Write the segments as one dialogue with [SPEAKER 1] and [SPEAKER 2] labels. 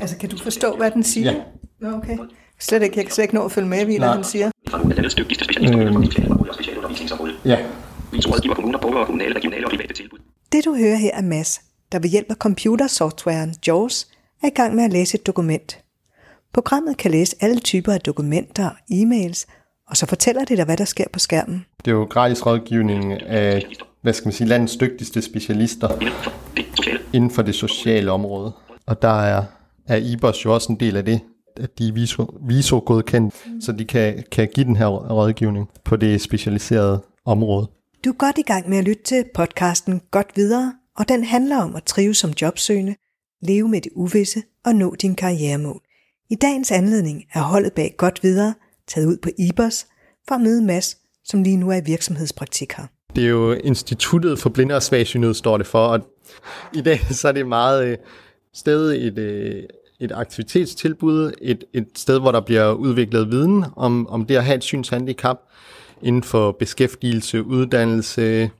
[SPEAKER 1] Altså, kan du forstå, hvad den siger?
[SPEAKER 2] Ja.
[SPEAKER 1] Nå, okay. Slet ikke, jeg kan slet ikke nå at følge med i, hvad den siger.
[SPEAKER 3] specialundervisningsområder.
[SPEAKER 2] Ja.
[SPEAKER 1] Det du hører her er Mads, der ved hjælp af computersoftwaren JAWS er i gang med at læse et dokument. Programmet kan læse alle typer af dokumenter og e-mails, og så fortæller det dig, hvad der sker på skærmen.
[SPEAKER 2] Det er jo gratis rådgivning af, hvad skal man sige, landets dygtigste specialister
[SPEAKER 3] inden for det sociale
[SPEAKER 2] område. Og der er, er IBOS jo også en del af det, at de er viso, viso-godkendt, så de kan, kan give den her rådgivning på det specialiserede område.
[SPEAKER 1] Du er godt i gang med at lytte til podcasten Godt Videre, og den handler om at trives som jobsøgende, leve med det uvisse og nå din karrieremål. I dagens anledning er holdet bag Godt Videre taget ud på IBOS for at møde Mads, som lige nu er i virksomhedspraktik her.
[SPEAKER 2] Det er jo Instituttet for Blinde og Svagsynede, står det for, og i dag så er det meget øh, stadig et, et aktivitetstilbud, et, et sted, hvor der bliver udviklet viden om, om det at have et synshandicap inden for beskæftigelse, uddannelse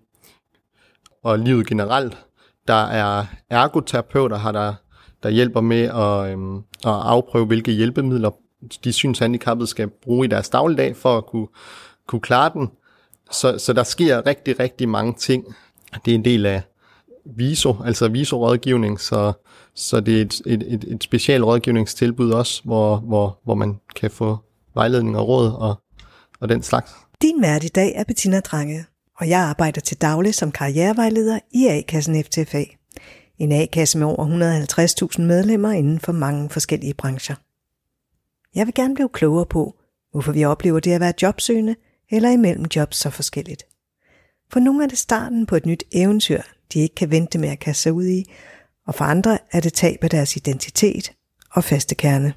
[SPEAKER 2] og livet generelt. Der er ergoterapeuter, har der, der hjælper med at, øhm, at afprøve, hvilke hjælpemidler de synshandicappede skal bruge i deres dagligdag for at kunne, kunne klare den. Så, så der sker rigtig, rigtig mange ting. Det er en del af VISO, altså VISO-rådgivning, så, så det er et, et, et, et special rådgivningstilbud også, hvor, hvor, hvor man kan få vejledning og råd og, og den slags.
[SPEAKER 1] Din vært i dag er Bettina Drange, og jeg arbejder til daglig som karrierevejleder i A-kassen FTFA. En A-kasse med over 150.000 medlemmer inden for mange forskellige brancher. Jeg vil gerne blive klogere på, hvorfor vi oplever det at være jobsøgende eller imellem jobs så forskelligt. For nogle er det starten på et nyt eventyr, de ikke kan vente med at kaste sig ud i, og for andre er det tab af deres identitet og faste kerne.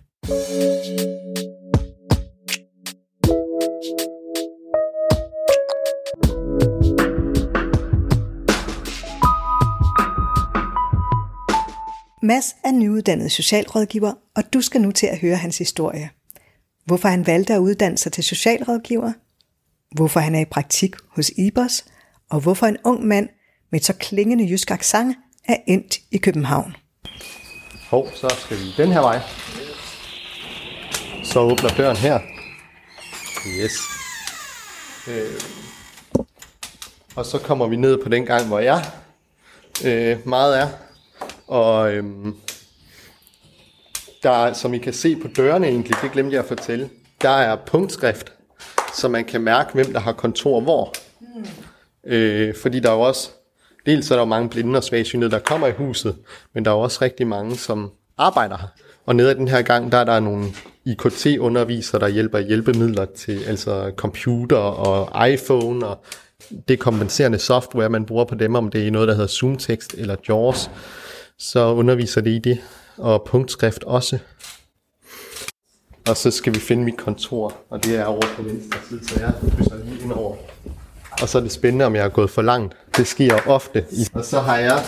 [SPEAKER 1] Mads er nyuddannet socialrådgiver, og du skal nu til at høre hans historie. Hvorfor han valgte at uddanne sig til socialrådgiver, hvorfor han er i praktik hos IBOS, og hvorfor en ung mand med et så klingende jysk accent er endt i København.
[SPEAKER 2] Hov, så skal vi den her vej. Så åbner døren her. Yes. Øh, og så kommer vi ned på den gang, hvor jeg øh, meget er. Og øhm, der er, som I kan se på dørene egentlig, det glemte jeg at fortælle, der er punktskrift, så man kan mærke, hvem der har kontor hvor. Mm. Øh, fordi der er jo også, dels er der jo mange blinde og svagsynede, der kommer i huset, men der er jo også rigtig mange, som arbejder her. Og nede i den her gang, der er der nogle IKT-undervisere, der hjælper hjælpemidler til altså computer og iPhone og det kompenserende software, man bruger på dem, om det er noget, der hedder ZoomText eller JAWS, så underviser det i det, og punktskrift også. Og så skal vi finde mit kontor, og det er over på venstre side, så jeg krydser lige ind over. Og så er det spændende, om jeg er gået for langt. Det sker ofte. Og så har jeg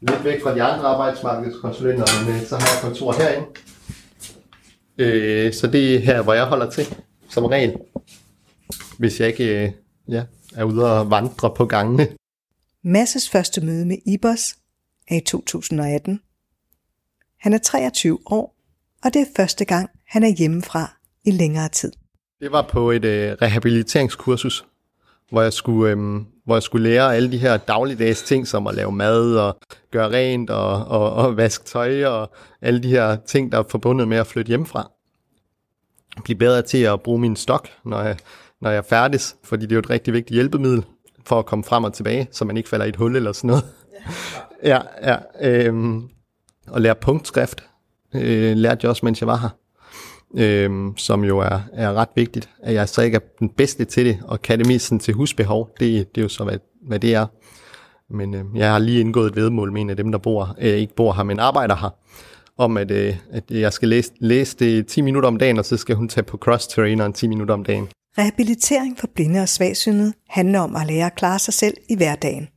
[SPEAKER 2] lidt væk fra de andre arbejdsmarkedskonsulenter, men øh, så har jeg kontor herinde. Øh, så det er her, hvor jeg holder til, som regel. Hvis jeg ikke øh, ja, er ude og vandre på gangene.
[SPEAKER 1] Masses første møde med IBOS er i 2018. Han er 23 år, og det er første gang, han er hjemmefra i længere tid.
[SPEAKER 2] Det var på et øh, rehabiliteringskursus, hvor jeg, skulle, øh, hvor jeg skulle lære alle de her dagligdags ting, som at lave mad og gøre rent og, og, og vaske tøj og alle de her ting, der er forbundet med at flytte hjemmefra. Blive bedre til at bruge min stok, når jeg, når jeg er færdig, fordi det er jo et rigtig vigtigt hjælpemiddel for at komme frem og tilbage, så man ikke falder i et hul eller sådan noget. Ja, ja. Øhm, og lære punktskrift øh, lærte jeg også, mens jeg var her øh, som jo er, er ret vigtigt, at jeg så ikke er den bedste til det, og kan det mest sådan til husbehov, det, det er jo så, hvad, hvad det er. Men øh, jeg har lige indgået et vedmål med en af dem, der bor, øh, ikke bor her, men arbejder her, om at, øh, at jeg skal læse, læse det 10 minutter om dagen, og så skal hun tage på cross-traineren 10 minutter om dagen.
[SPEAKER 1] Rehabilitering for blinde og svagsynede handler om at lære at klare sig selv i hverdagen.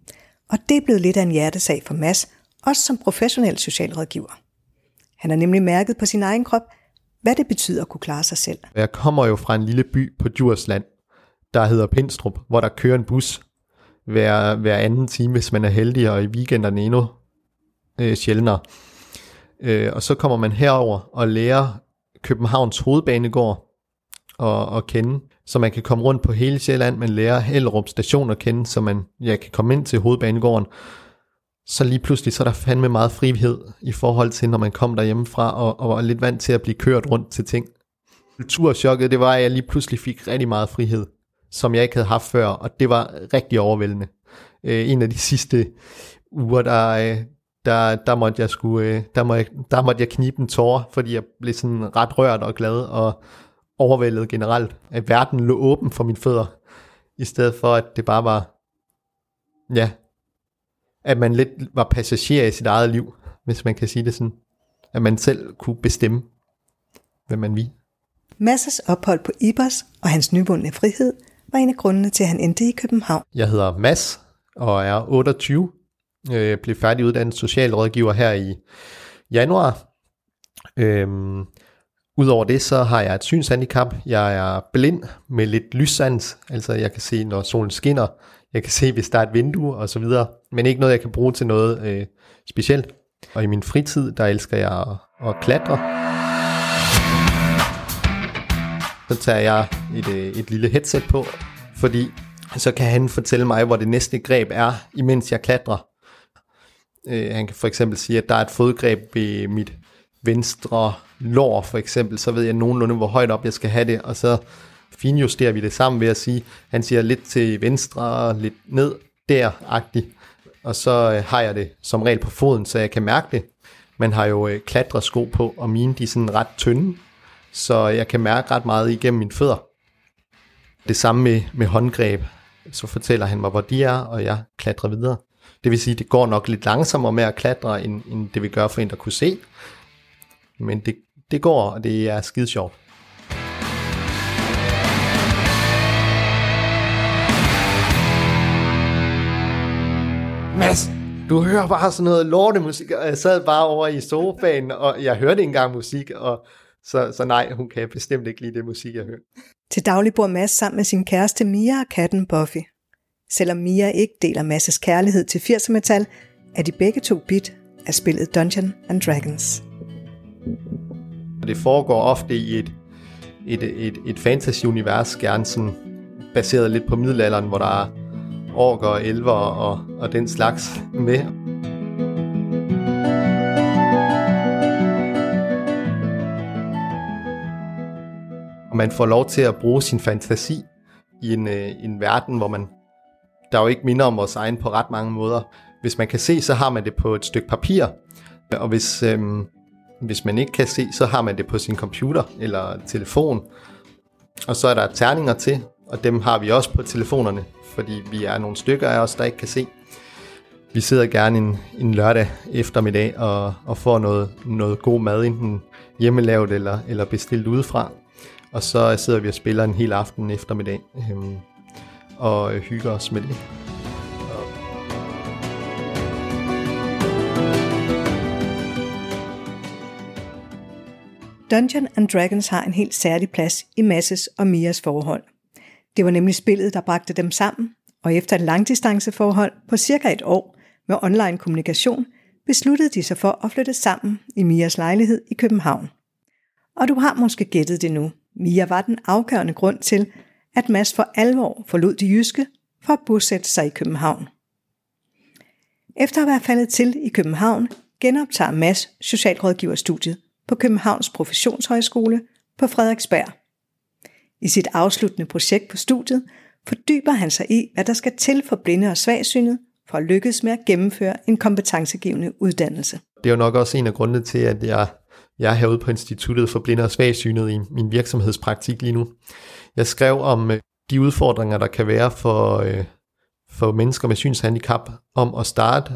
[SPEAKER 1] Og det er blevet lidt af en hjertesag for Mads, også som professionel socialrådgiver. Han har nemlig mærket på sin egen krop, hvad det betyder at kunne klare sig selv.
[SPEAKER 2] Jeg kommer jo fra en lille by på Djursland, der hedder Pindstrup, hvor der kører en bus hver, hver anden time, hvis man er heldig, og i weekenderne endnu øh, sjældnere. Øh, og så kommer man herover og lærer Københavns hovedbanegård at, at kende, så man kan komme rundt på hele Sjælland, man lærer Hellerup station at kende, så man ja, kan komme ind til hovedbanegården. Så lige pludselig, så er der fandme meget frihed i forhold til, når man kom derhjemmefra og, og var lidt vant til at blive kørt rundt til ting. Kulturschokket, det var, at jeg lige pludselig fik rigtig meget frihed, som jeg ikke havde haft før, og det var rigtig overvældende. Øh, en af de sidste uger, der, øh, der, der, måtte jeg skulle, øh, der, må jeg, der måtte jeg knibe en tårer, fordi jeg blev sådan ret rørt og glad og overvældet generelt. At verden lå åben for mine fødder, i stedet for at det bare var, ja, at man lidt var passager i sit eget liv, hvis man kan sige det sådan. At man selv kunne bestemme, hvad man vil.
[SPEAKER 1] Massers ophold på Ibers og hans nyvundne frihed var en af grundene til, at han endte i København.
[SPEAKER 2] Jeg hedder Mass og er 28. Jeg blev færdiguddannet socialrådgiver her i januar. Øhm, Udover det, så har jeg et synshandicap. Jeg er blind med lidt lyssans, altså jeg kan se, når solen skinner. Jeg kan se, hvis der er et vindue og så videre, men ikke noget, jeg kan bruge til noget øh, specielt. Og i min fritid, der elsker jeg at, at klatre. Så tager jeg et, øh, et lille headset på, fordi så kan han fortælle mig, hvor det næste greb er, imens jeg klatrer. Øh, han kan for eksempel sige, at der er et fodgreb ved mit venstre lår for eksempel, så ved jeg nogenlunde, hvor højt op jeg skal have det, og så finjusterer vi det sammen ved at sige, han siger lidt til venstre, lidt ned, der-agtigt, og så øh, har jeg det som regel på foden, så jeg kan mærke det. Man har jo øh, klatresko på, og mine de er sådan ret tynde, så jeg kan mærke ret meget igennem mine fødder. Det samme med, med håndgreb. Så fortæller han mig, hvor de er, og jeg klatrer videre. Det vil sige, det går nok lidt langsommere med at klatre, end, end det vi gør for en, der kunne se. Men det, det går, og det er skide sjovt. Mads, du hører bare sådan noget lortemusik, og jeg sad bare over i sofaen, og jeg hørte ikke engang musik, og så, så nej, hun kan bestemt ikke lide det musik, jeg hører.
[SPEAKER 1] Til daglig bor Mads sammen med sin kæreste Mia og katten Buffy. Selvom Mia ikke deler Mads' kærlighed til 80'er metal, er de begge to bit af spillet Dungeon and Dragons.
[SPEAKER 2] Det foregår ofte i et, et, et, et fantasy-univers, gerne sådan baseret lidt på middelalderen, hvor der er orker og elver og, og den slags med. Og man får lov til at bruge sin fantasi i en, øh, en verden, hvor man der jo ikke minder om vores egen på ret mange måder. Hvis man kan se, så har man det på et stykke papir, og hvis, øhm, hvis man ikke kan se, så har man det på sin computer eller telefon. Og så er der terninger til, og dem har vi også på telefonerne, fordi vi er nogle stykker af os, der ikke kan se. Vi sidder gerne en, en lørdag eftermiddag og, og får noget, noget god mad, enten hjemmelavet eller, eller bestilt udefra. Og så sidder vi og spiller en hel aften eftermiddag øhm, og hygger os med det.
[SPEAKER 1] Dungeon and Dragons har en helt særlig plads i Masses og Mias forhold. Det var nemlig spillet, der bragte dem sammen, og efter et langdistanceforhold på cirka et år med online kommunikation, besluttede de sig for at flytte sammen i Mias lejlighed i København. Og du har måske gættet det nu. Mia var den afgørende grund til, at Mads for alvor forlod de jyske for at bosætte sig i København. Efter at være faldet til i København, genoptager Mads socialrådgiverstudiet på Københavns Professionshøjskole på Frederiksberg. I sit afsluttende projekt på studiet fordyber han sig i, hvad der skal til for blinde og svagsynet for at lykkes med at gennemføre en kompetencegivende uddannelse.
[SPEAKER 2] Det er jo nok også en af grundene til, at jeg, jeg er herude på Instituttet for Blinde og Svagsynet i min virksomhedspraktik lige nu. Jeg skrev om øh, de udfordringer, der kan være for, øh, for mennesker med synshandicap om at starte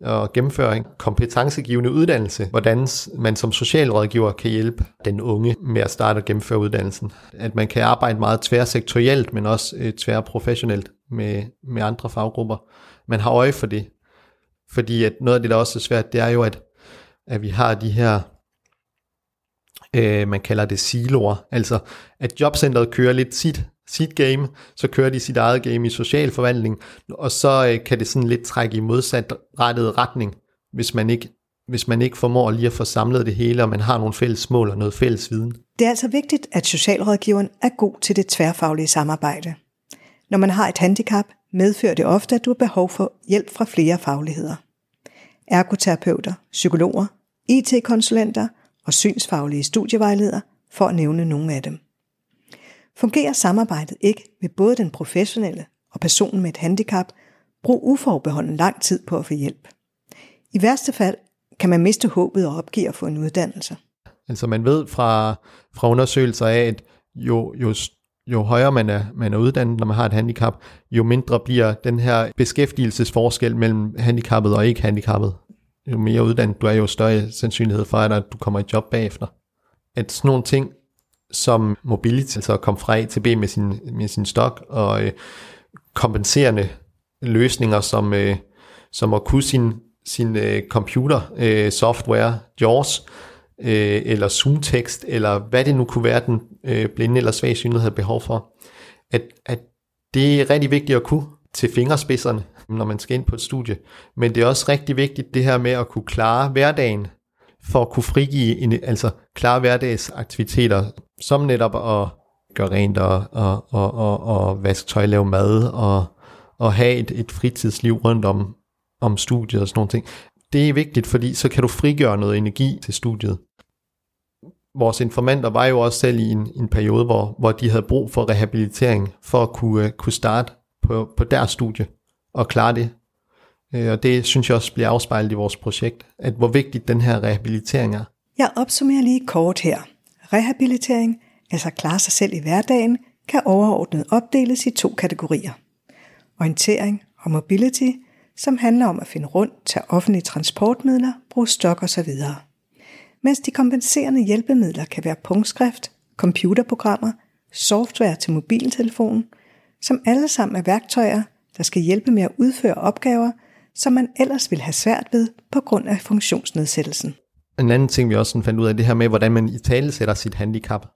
[SPEAKER 2] og gennemføre en kompetencegivende uddannelse, hvordan man som socialrådgiver kan hjælpe den unge med at starte og gennemføre uddannelsen. At man kan arbejde meget tværsektorielt, men også øh, tværprofessionelt med, med andre faggrupper. Man har øje for det. Fordi at noget af det, der også er svært, det er jo, at, at vi har de her øh, man kalder det siloer, altså at jobcentret kører lidt sit sit game, så kører de sit eget game i social forvandling, og så øh, kan det sådan lidt trække i modsat rettet retning, hvis man ikke hvis man ikke formår lige at få samlet det hele, og man har nogle fælles mål og noget fælles viden.
[SPEAKER 1] Det er altså vigtigt, at socialrådgiveren er god til det tværfaglige samarbejde. Når man har et handicap, medfører det ofte, at du har behov for hjælp fra flere fagligheder. Ergoterapeuter, psykologer, IT-konsulenter og synsfaglige studievejledere, for at nævne nogle af dem. Fungerer samarbejdet ikke, med både den professionelle og personen med et handicap brug uforbeholden lang tid på at få hjælp. I værste fald kan man miste håbet og opgive at få en uddannelse.
[SPEAKER 2] Altså man ved fra, fra undersøgelser af, at jo, jo, jo højere man er, man er uddannet, når man har et handicap, jo mindre bliver den her beskæftigelsesforskel mellem handicappet og ikke handicappet. Jo mere uddannet du er, jo større sandsynlighed for, at du kommer i job bagefter. At sådan nogle ting som mobility, altså at komme fra A til B med sin, med sin stok, og øh, kompenserende løsninger, som, øh, som at kunne sin, sin øh, computer øh, software, JAWS, øh, eller ZoomText, eller hvad det nu kunne være, den øh, blinde eller svagsynede havde behov for. At, at det er rigtig vigtigt at kunne til fingerspidserne, når man skal ind på et studie. Men det er også rigtig vigtigt det her med at kunne klare hverdagen, for at kunne frigive, en, altså klare hverdagsaktiviteter, som netop at gøre rent og, og, og, og, og vaske tøj, lave mad og, og have et, et fritidsliv rundt om, om studiet og sådan nogle ting. Det er vigtigt, fordi så kan du frigøre noget energi til studiet. Vores informanter var jo også selv i en, en periode, hvor, hvor de havde brug for rehabilitering for at kunne, øh, kunne starte på, på deres studie og klare det. Øh, og det synes jeg også bliver afspejlet i vores projekt, at hvor vigtigt den her rehabilitering er.
[SPEAKER 1] Jeg opsummerer lige kort her. Rehabilitering, altså klare sig selv i hverdagen, kan overordnet opdeles i to kategorier. Orientering og mobility, som handler om at finde rundt, tage offentlige transportmidler, bruge stok osv. Mens de kompenserende hjælpemidler kan være punktskrift, computerprogrammer, software til mobiltelefonen, som alle sammen er værktøjer, der skal hjælpe med at udføre opgaver, som man ellers vil have svært ved på grund af funktionsnedsættelsen.
[SPEAKER 2] En anden ting, vi også sådan fandt ud af, det her med, hvordan man i tale sætter sit handicap.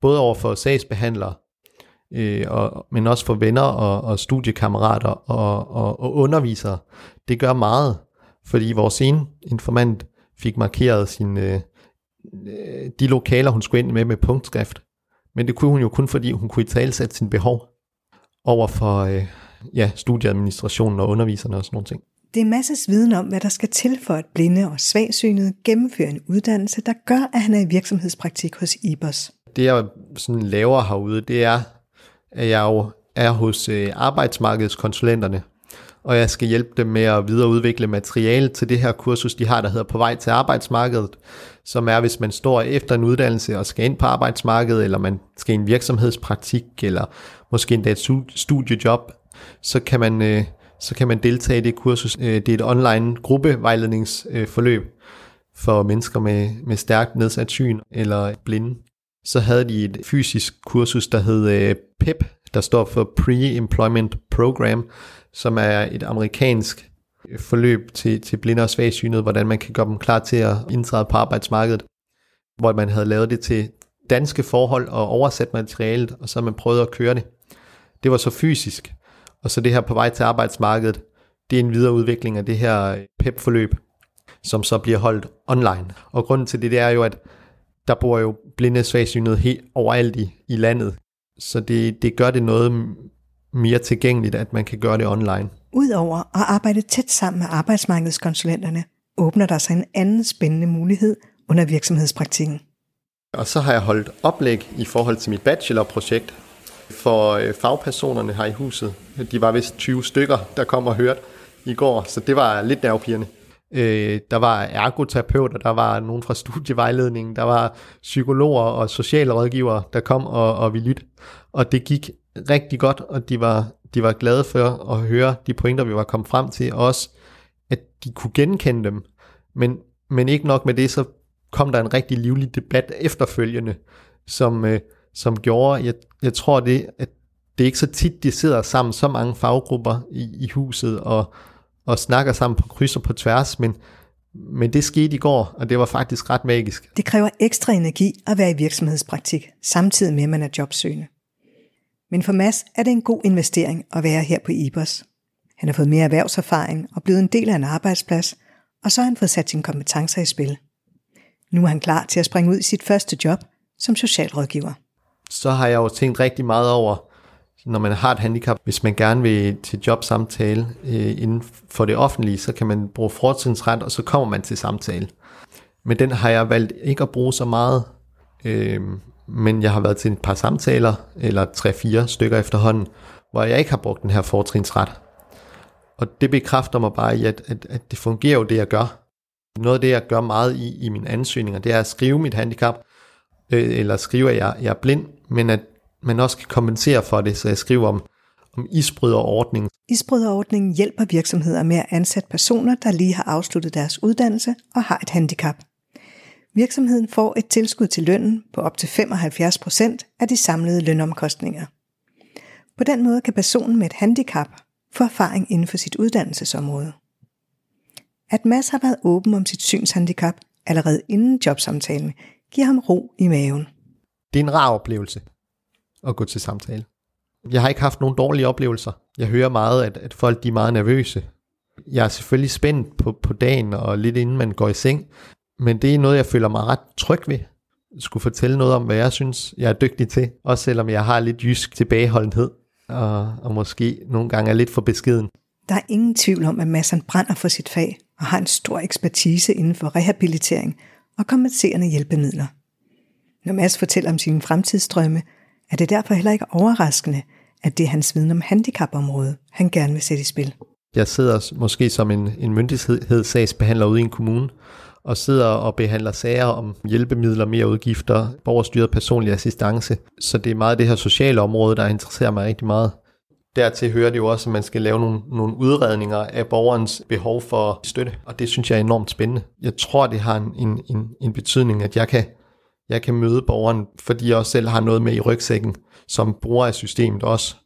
[SPEAKER 2] Både over for sagsbehandlere, øh, og, men også for venner og, og studiekammerater og, og, og undervisere. Det gør meget, fordi vores ene informant fik markeret sin, øh, øh, de lokaler, hun skulle ind med med punktskrift. Men det kunne hun jo kun, fordi hun kunne i tale sætte sin behov over for øh, ja, studieadministrationen og underviserne og sådan nogle ting.
[SPEAKER 1] Det er masses viden om, hvad der skal til for at blinde og svagsynede gennemføre en uddannelse, der gør, at han er i virksomhedspraktik hos IBOS.
[SPEAKER 2] Det jeg sådan laver herude, det er, at jeg jo er hos øh, arbejdsmarkedskonsulenterne, og jeg skal hjælpe dem med at videreudvikle materiale til det her kursus, de har, der hedder På vej til arbejdsmarkedet, som er, hvis man står efter en uddannelse og skal ind på arbejdsmarkedet, eller man skal i en virksomhedspraktik, eller måske endda et studiejob, så kan man, øh, så kan man deltage i det kursus. Øh, det er et online gruppevejledningsforløb øh, for mennesker med, med stærkt nedsat syn eller blinde. Så havde de et fysisk kursus, der hed øh, PEP, der står for Pre-Employment Program, som er et amerikansk forløb til, til blinde og svagsynede, hvordan man kan gøre dem klar til at indtræde på arbejdsmarkedet, hvor man havde lavet det til danske forhold og oversat materialet, og så man prøvet at køre det. Det var så fysisk. Og så det her på vej til arbejdsmarkedet, det er en videreudvikling af det her PEP-forløb, som så bliver holdt online. Og grunden til det, det er jo, at der bor jo blinde svagsynede helt overalt i, i landet. Så det, det gør det noget mere tilgængeligt, at man kan gøre det online.
[SPEAKER 1] Udover at arbejde tæt sammen med arbejdsmarkedskonsulenterne, åbner der sig en anden spændende mulighed under virksomhedspraktikken.
[SPEAKER 2] Og så har jeg holdt oplæg i forhold til mit bachelorprojekt, for øh, fagpersonerne her i huset. De var vist 20 stykker, der kom og hørte i går, så det var lidt nervepirrende. Øh, der var ergoterapeuter, der var nogen fra studievejledningen, der var psykologer og socialrådgivere, der kom og, og vi lytte. Og det gik rigtig godt, og de var, de var glade for at høre de pointer, vi var kommet frem til, og også at de kunne genkende dem. Men, men ikke nok med det, så kom der en rigtig livlig debat efterfølgende, som, øh, som gjorde, jeg, jeg tror det, at det er ikke så tit, de sidder sammen, så mange faggrupper i, i huset, og, og snakker sammen på kryds og på tværs, men, men det skete i går, og det var faktisk ret magisk.
[SPEAKER 1] Det kræver ekstra energi at være i virksomhedspraktik, samtidig med at man er jobsøgende. Men for Mads er det en god investering at være her på IBOS. Han har fået mere erhvervserfaring og blevet en del af en arbejdsplads, og så har han fået sat sine kompetencer i spil. Nu er han klar til at springe ud i sit første job som socialrådgiver.
[SPEAKER 2] Så har jeg jo tænkt rigtig meget over, når man har et handicap, hvis man gerne vil til jobsamtale øh, inden for det offentlige, så kan man bruge fortrinsret, og så kommer man til samtale. Men den har jeg valgt ikke at bruge så meget, øh, men jeg har været til et par samtaler, eller tre-fire stykker efterhånden, hvor jeg ikke har brugt den her fortrinsret. Og det bekræfter mig bare i, at, at, at det fungerer jo det, jeg gør. Noget af det, jeg gør meget i, i mine ansøgninger, det er at skrive mit handicap, øh, eller skrive, at jeg, jeg er blind, men at man også kan kompensere for det, så jeg skriver om, om isbryderordningen.
[SPEAKER 1] Isbryderordningen hjælper virksomheder med at ansætte personer, der lige har afsluttet deres uddannelse og har et handicap. Virksomheden får et tilskud til lønnen på op til 75% af de samlede lønomkostninger. På den måde kan personen med et handicap få erfaring inden for sit uddannelsesområde. At Mads har været åben om sit synshandicap allerede inden jobsamtalen, giver ham ro i maven.
[SPEAKER 2] Det er en rar oplevelse at gå til samtale. Jeg har ikke haft nogen dårlige oplevelser. Jeg hører meget, at, at folk de er meget nervøse. Jeg er selvfølgelig spændt på, på dagen og lidt inden man går i seng, men det er noget, jeg føler mig ret tryg ved. Jeg skulle fortælle noget om, hvad jeg synes, jeg er dygtig til, også selvom jeg har lidt jysk tilbageholdenhed, og, og måske nogle gange er lidt for beskeden.
[SPEAKER 1] Der er ingen tvivl om, at Mads brænder for sit fag og har en stor ekspertise inden for rehabilitering og kompenserende hjælpemidler. Når Mads fortæller om sine fremtidsdrømme, er det derfor heller ikke overraskende, at det er hans viden om handicapområdet, han gerne vil sætte i spil.
[SPEAKER 2] Jeg sidder måske som en, en myndighedssagsbehandler ude i en kommune, og sidder og behandler sager om hjælpemidler, mere udgifter, borgerstyret personlig assistance. Så det er meget det her sociale område, der interesserer mig rigtig meget. Dertil hører det jo også, at man skal lave nogle, nogle udredninger af borgerens behov for støtte, og det synes jeg er enormt spændende. Jeg tror, det har en, en, en, en betydning, at jeg kan, jeg kan møde borgeren, fordi jeg også selv har noget med i rygsækken, som bruger af systemet også.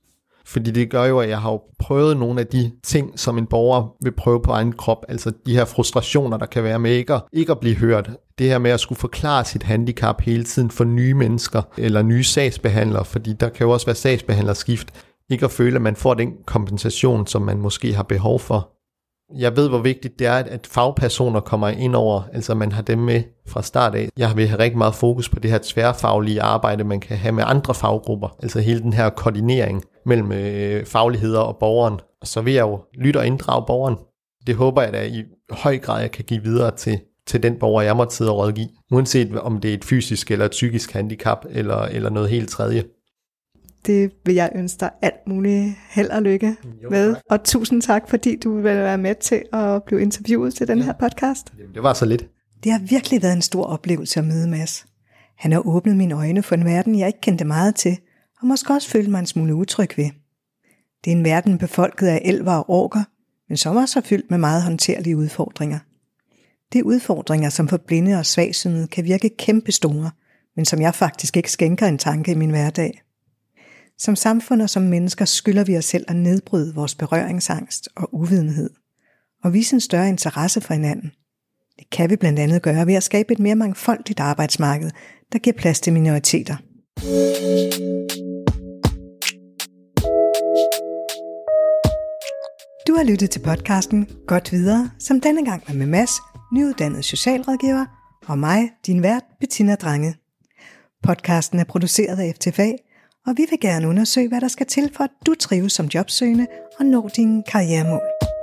[SPEAKER 2] Fordi det gør jo, at jeg har jo prøvet nogle af de ting, som en borger vil prøve på egen krop. Altså de her frustrationer, der kan være med ikke at, ikke at blive hørt. Det her med at skulle forklare sit handicap hele tiden for nye mennesker eller nye sagsbehandlere, fordi der kan jo også være sagsbehandlerskift. Ikke at føle, at man får den kompensation, som man måske har behov for. Jeg ved, hvor vigtigt det er, at fagpersoner kommer ind over, altså man har dem med fra start af. Jeg vil have rigtig meget fokus på det her tværfaglige arbejde, man kan have med andre faggrupper, altså hele den her koordinering mellem øh, fagligheder og borgeren. Og så vil jeg jo lytte og inddrage borgeren. Det håber jeg da i høj grad, jeg kan give videre til, til den borger, jeg måtte sidde og rådgive. Uanset om det er et fysisk eller et psykisk handicap, eller, eller noget helt tredje.
[SPEAKER 1] Det vil jeg ønske dig alt muligt held og lykke jo, med. Og tusind tak, fordi du vil være med til at blive interviewet til den ja. her podcast.
[SPEAKER 2] Jamen, det var så lidt.
[SPEAKER 1] Det har virkelig været en stor oplevelse at møde Mads. Han har åbnet mine øjne for en verden, jeg ikke kendte meget til, og måske også følte mig en smule utryg ved. Det er en verden befolket af elver og orker, men som også er fyldt med meget håndterlige udfordringer. Det er udfordringer, som for blinde og svagsynede kan virke kæmpestore, men som jeg faktisk ikke skænker en tanke i min hverdag. Som samfund og som mennesker skylder vi os selv at nedbryde vores berøringsangst og uvidenhed, og vise en større interesse for hinanden. Det kan vi blandt andet gøre ved at skabe et mere mangfoldigt arbejdsmarked, der giver plads til minoriteter. Du har lyttet til podcasten Godt Videre, som denne gang var med Mads, nyuddannet socialrådgiver, og mig, din vært, Bettina Drange. Podcasten er produceret af FTFA, og vi vil gerne undersøge, hvad der skal til for, at du trives som jobsøgende og når dine karrieremål.